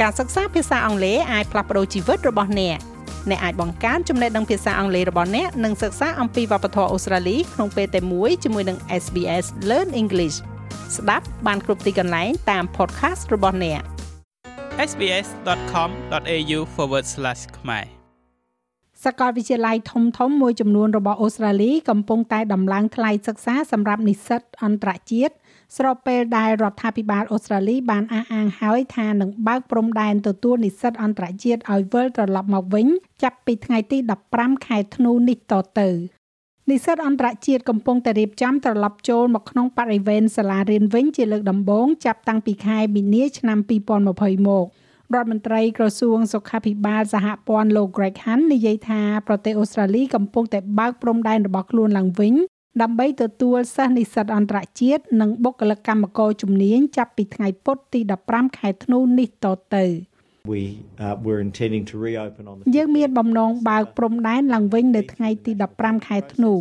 ការសិក្សាភាសាអង់គ្លេសអាចផ្លាស់ប្ដូរជីវិតរបស់អ្នកអ្នកអាចបង្កើនចំណេះដឹងភាសាអង់គ្លេសរបស់អ្នកនិងសិក្សាអំពីវប្បធម៌អូស្ត្រាលីក្នុងពេលតែមួយជាមួយនឹង SBS Learn English ស្ដាប់បានគ្រប់ទីកន្លែងតាម podcast របស់អ្នក sbs.com.au/ ខ្មែរសាកលវិទ្យាល័យធំធំមួយចំនួនរបស់អូស្ត្រាលីកំពុងតែដំឡើងថ្លៃសិក្សាសម្រាប់និស្សិតអន្តរជាតិ ស្របពេលដែលរដ្ឋាភិបាលអូស្ត្រាលីបានអះអាងហើយថានឹងបើកព្រំដែនទទួលនិស្សិតអន្តរជាតិឲ្យវិលត្រឡប់មកវិញចាប់ពីថ្ងៃទី15ខែធ្នូនេះតទៅនិស្សិតអន្តរជាតិកំពុងតែរៀបចំត្រឡប់ចូលមកក្នុងបរិវេណសាលារៀនវិញជាលើកដំបូងចាប់តាំងពីខែមីនាឆ្នាំ2020មករដ្ឋមន្ត្រីក្រសួងសុខាភិបាលសហព័ន្ធលោក Greg Hunt និយាយថាប្រទេសអូស្ត្រាលីកំពុងតែបើកព្រំដែនរបស់ខ្លួនឡើងវិញ ដើម្បីទទួលសិស្សនិស្សិតអន្តរជាតិនិងបុគ្គលិកកម្មករជំនាញចាប់ពីថ្ងៃពុធទី15ខែធ្នូនេះតទៅ we uh, were intending to reopen on the យើងមានបំណងបើកព្រំដែនឡើងវិញនៅថ្ងៃទី15ខែធ្នូ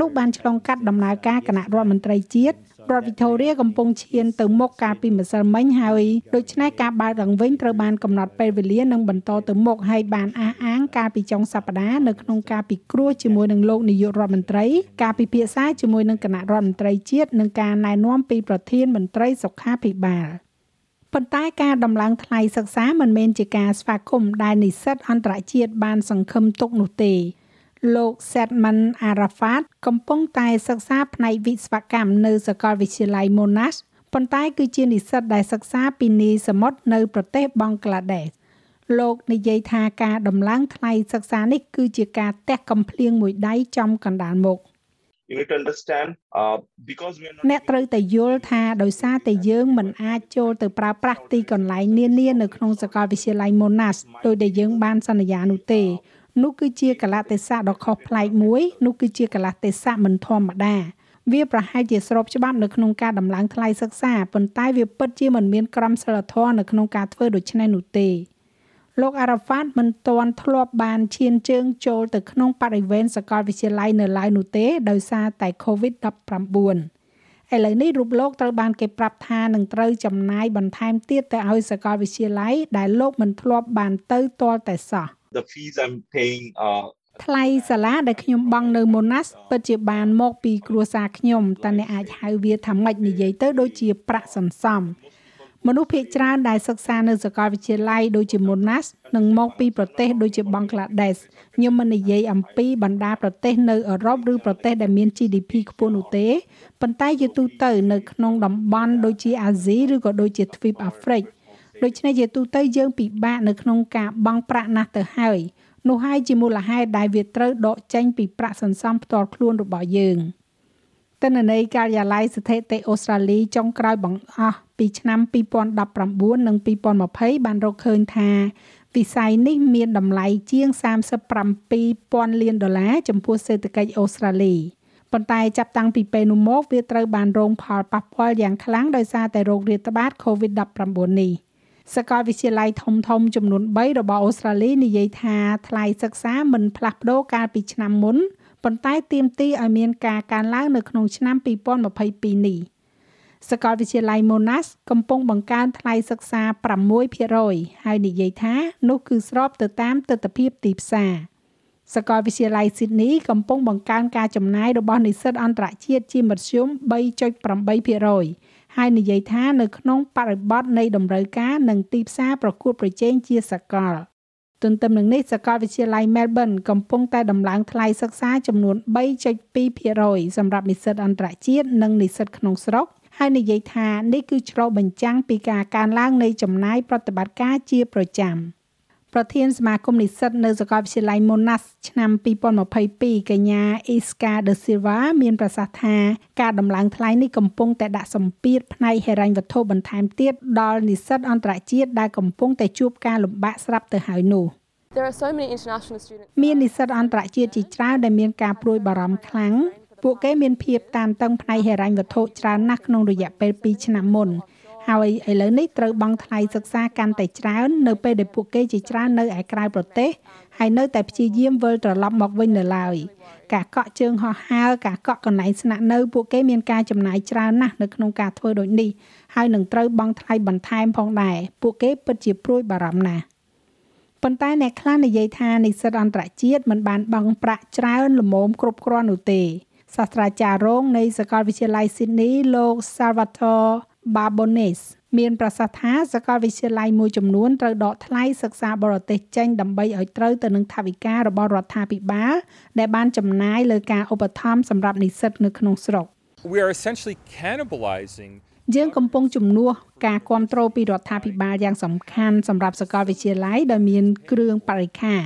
នោះបានឆ្លងកាត់ដំណើរការគណៈរដ្ឋមន្ត្រីជាតិ រដ្ឋវីតូរីកំពុងឈានទៅមុខកាលពីម្សិលមិញហើយដូច្នេះការបើកឡើងវិញត្រូវបានកំណត់ពេលវេលានិងបន្តទៅមុខហើយបានអះអាងកាលពីចុងសប្តាហ៍នៅក្នុងការពិគ្រោះជាមួយនឹងលោកនាយករដ្ឋមន្ត្រីការពិភាក្សាជាមួយនឹងគណៈរដ្ឋមន្ត្រីជាតិនិងការណែនាំពីប្រធានមន្ត្រីសុខាភិបាលប៉ុន្តែការដំឡើងថ្លៃសិក្សាមិនមែនជាការស្វាគមន៍ដែលនិស្សិតអន្តរជាតិបានសង្ឃឹមទុកនោះទេ លោក Sedman Arafat កំពុងតែសិក្សាផ្នែកវិស្វកម្មនៅសាកលវិទ្យាល័យ Monash ប៉ុន្តែគឺជានិស្សិតដែលសិក្សាពីនីសមុទ្រនៅប្រទេសបង់ក្លាដេសលោកនិយាយថាការដំឡើងថ្លៃសិក្សានេះគឺជាការទះកំភ្លៀងមួយដៃចំកណ្ដាលមុខ you need to understand uh, because we are not អ្នកត្រូវតែយល់ថាដោយសារតែយើងមិនអាចចូលទៅប្រើប្រាស់ទីកន្លែងនានានៅក្នុងសាកលវិទ្យាល័យ Monash ដោយដែលយើងបានសន្យានោះទេ នោះគឺជាកលៈទេសៈដ៏ខុសប្លែកមួយនោះគឺជាកលៈទេសៈមិនធម្មតាវាប្រហែលជាស្របច្បាប់នៅក្នុងការដំឡើងថ្លៃសិក្សាប៉ុន្តែវាពិតជាមិនមានក្រមសីលធម៌នៅក្នុងការធ្វើដូច្នេះនោះទេលោកអារ៉ាហ្វាតមិនទាន់ធ្លាប់បានឈានជើងចូលទៅក្នុងបរិវេណសាកលវិទ្យាល័យនៅឡើយនោះទេដោយសារតែ COVID-19 ឥឡូវនេះរូបលោកត្រូវបានគេប្រាប់ថានឹងត្រូវចំណាយបន្ថែមទៀតទៅឲ្យសាកលវិទ្យាល័យដែលលោកមិនធ្លាប់បានទៅទាល់តែសោះ the fees i'm paying uh ថ្លៃសាលាដែលខ្ញុំបង់នៅ Monash ពិតជាបានមកពីគ្រួសារខ្ញុំតើអ្នកអាចហៅវាថាម៉េចនិយាយទៅដូចជាប្រាក់សន្សំ មនុស្សភាគច្រើនដែលសិក្សានៅសាកលវិទ្យាល័យដូចជា Monash និងមកពីប្រទេសដូចជាបង់ក្លាដេសខ្ញុំមិននិយាយអំពីបណ្ដាប្រទេសនៅអឺរ៉ុបឬប្រទេសដែលមាន GDP ខ្ពស់នោះទេប៉ុន្តែជាទូទៅនៅក្នុងតំបន់ដូចជាអាស៊ីឬក៏ដូចជាទ្វីបអាហ្វ្រិកដូច្នេះជាទូទៅយើងពិបាកនៅក្នុងការបង់ប្រាក់ណាស់ទៅហើយនោះហើយជាមូលហេតុដែលវាត្រូវដកចេញពីប្រាក់សន្សំផ្ទាល់ខ្លួនរបស់យើង ទិន្នន័យការិយាល័យស្ថិតិអូស្ត្រាលីចុងក្រោយបង្អស់ពីឆ្នាំ2019និង2020បានរកឃើញថាវិស័យនេះមានតម្លៃជាង37,000លានដុល្លារចំពោះសេដ្ឋកិច្ចអូស្ត្រាលីប៉ុន្តែចាប់តាំងពីពេលនោះមកវាត្រូវបានរងផលប៉ះពាល់យ៉ាងខ្លាំងដោយសារតែរោគរាតត្បាត COVID-19 នេះ។សាកលវិទ្យាល័យធំធំចំនួន3របស់អូស្ត្រាលីនិយាយថាថ្លៃសិក្សាមិនផ្លាស់ប្ដូរកាលពីឆ្នាំមុន ប៉ុន្តែទាមទារឲ្យមានការកើនឡើងនៅក្នុងឆ្នាំ2022នេះសាកលវិទ្យាល័យ Monash កំពុងបង្កើនថ្លៃសិក្សា6%ហើយនិយាយថានោះគឺស្របទៅតាមទិដ្ឋភាពទីផ្សារសាកលវិទ្យាល័យ Sydney កំពុងបង្កើនការចំណាយរបស់និស្សិតអន្តរជាតិជាមធ្យម3.8%ហើយនិយាយថានៅក្នុងបរិបទនៃតម្រូវការនិងទីផ្សារប្រកួតប្រជែងជាសកល ទន្ទឹមនឹងនេះសាកលវិទ្យាល័យ Melbourne កំពុងតែដំឡើងថ្លៃសិក្សាចំនួន3.2%សម្រាប់និស្សិតអន្តរជាតិនិងនិស្សិតក្នុងស្រុកហើយនិយាយថានេះគឺឆ្លុះបញ្ចាំងពីការកើនឡើងនៃចំណាយប្រតិបត្តិការជាប្រចាំ។ ប្រធានសមាគមនិស្សិតនៅសាកលវិទ្យាល័យ Monash ឆ្នាំ2022កញ្ញា Iska De Silva មានប្រសាសន៍ថាការដំឡើងថ្លៃនេះកំពុងតែដាក់សម្ពាធផ្នែកហិរញ្ញវត្ថុបន្ថែមទៀតដល់និស្សិតអន្តរជាតិដែលកំពុងតែជួបការលំបាកស្រាប់ទៅហើយនោះ There are so many international students មាននិស្សិតអន្តរជាតិជាច្រើនដែលមានការព្រួយបារម្ភខ្លាំងពួកគេមានភាពតានតឹងផ្នែកហិរញ្ញវត្ថុច្រើនណាស់ក្នុងរយៈពេល2ឆ្នាំមុន ហើយឥឡូវនេះត្រូវបង់ថ្លៃសិក្សាកាន់តែច្រើន នៅពេលដែលពួកគេជាច្រើននៅឯក្រៅប្រទេសហើយនៅតែព្យាយាមវិលត្រឡប់មកវិញនៅឡើយការកក់ជើងហោះហើរការកក់កន្លែងស្នាក់នៅពួកគេមានការចំណាយច្រើនណាស់នៅក្នុងការធ្វើដូចនេះហើយនឹងត្រូវបង់ថ្លៃបន្ថែមផងដែរពួកគេពិតជាព្រួយបារម្ភណាស់ប៉ុន្តែអ្នកខ្លះនិយាយថានិស្សិតអន្តរជាតិមិនបានបង់ប្រាក់ច្រើនល្មមគ្រប់គ្រាន់នោះទេសាស្ត្រាចារ្យរងនៃសាកលវិទ្យាល័យ Sydney លោក Salvatore Barbones មានប្រសាសន៍ថាសាកលវិទ្យាល័យមួយចំនួនត្រូវដកថ្លៃសិក្សាបរទេសចេញដើម្បីឲ្យត្រូវទៅនឹងថវិការបស់រដ្ឋាភិបាលដែលបានចំណាយលើការឧបត្ថម្ភសម្រាប់និស្សិតនៅក្នុងស្រុក We are essentially cannibalizing យើងកំពុងជំនួសការគ្រប់គ្រងពីរដ្ឋាភិបាលយ៉ាងសំខាន់សម្រាប់សាកលវិទ្យាល័យដោយមានគ្រឿងបរិខា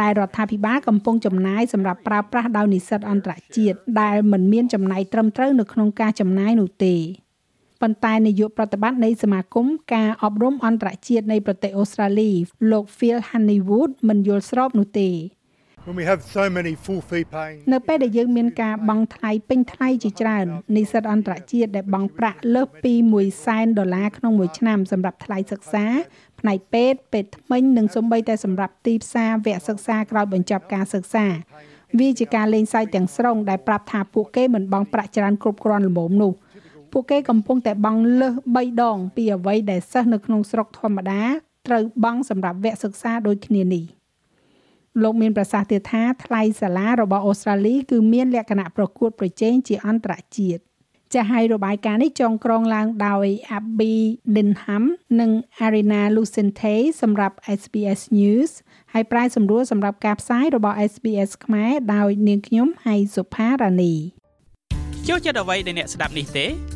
ដែលរដ្ឋាភិបាលកំពុងចំណាយសម្រាប់ប្រើប្រាស់ដោយនិស្សិតអន្តរជាតិដែលមិនមានចំណាយត្រឹមត្រូវនៅក្នុងការចំណាយនោះទេ ប៉ុន្តែនាយកប្រតិបត្តិនៃសមាគមការអប់រំអន្តរជាតិនៃប្រទេសអូស្ត្រាលីលោក Phil Honeywood មិនយល់ស្របនោះទេ when we have so many full fee paying នៅពេលដែលយើងមានការបង់ថ្លៃពេញថ្លៃជាច្រើននិស្សិតអន្តរជាតិដែលបង់ប្រាក់លើសពី1សែនដុល្លារក្នុងមួយឆ្នាំសម្រាប់ថ្លៃសិក្សាផ្នែកពេទ្យពេទ្យថ្មិញនិងសូម្បីតែសម្រាប់ទីផ្សារវគ្គសិក្សាក្រោយបញ្ចប់ការសិក្សាវាជាការលេងសើចទាំងស្រុងដែលប្រាប់ថាពួកគេមិនបង់ប្រាក់ច្រើនគ្រប់គ្រាន់ល្មមនោះ ពួកគេកំពុងតែបង់លើស3ដង ពីអ្វីដែលសិស្សនៅក្នុងស្រុកធម្មតាត្រូវបង់សម្រាប់វគ្គសិក្សាដូចគ្នានេះលោកមានប្រសាសន៍ទៀតថាថ្លៃសាលារបស់អូស្ត្រាលីគឺមានលក្ខណៈប្រកួតប្រជែងជាអន្តរជាតិចាស់ហើយរបាយការណ៍នេះចងក្រងឡើងដោយ Abby Denham និង Arina Lucente សម្រាប់ SBS News ហើយប្រាយសម្រួលសម្រាប់ការផ្សាយរបស់ SBS ខ្មែរដោយនាងខ្ញុំហៃសុផារ៉ានីចូលចិត្តអ្វីដែលអ្នកស្ដាប់នេះទេ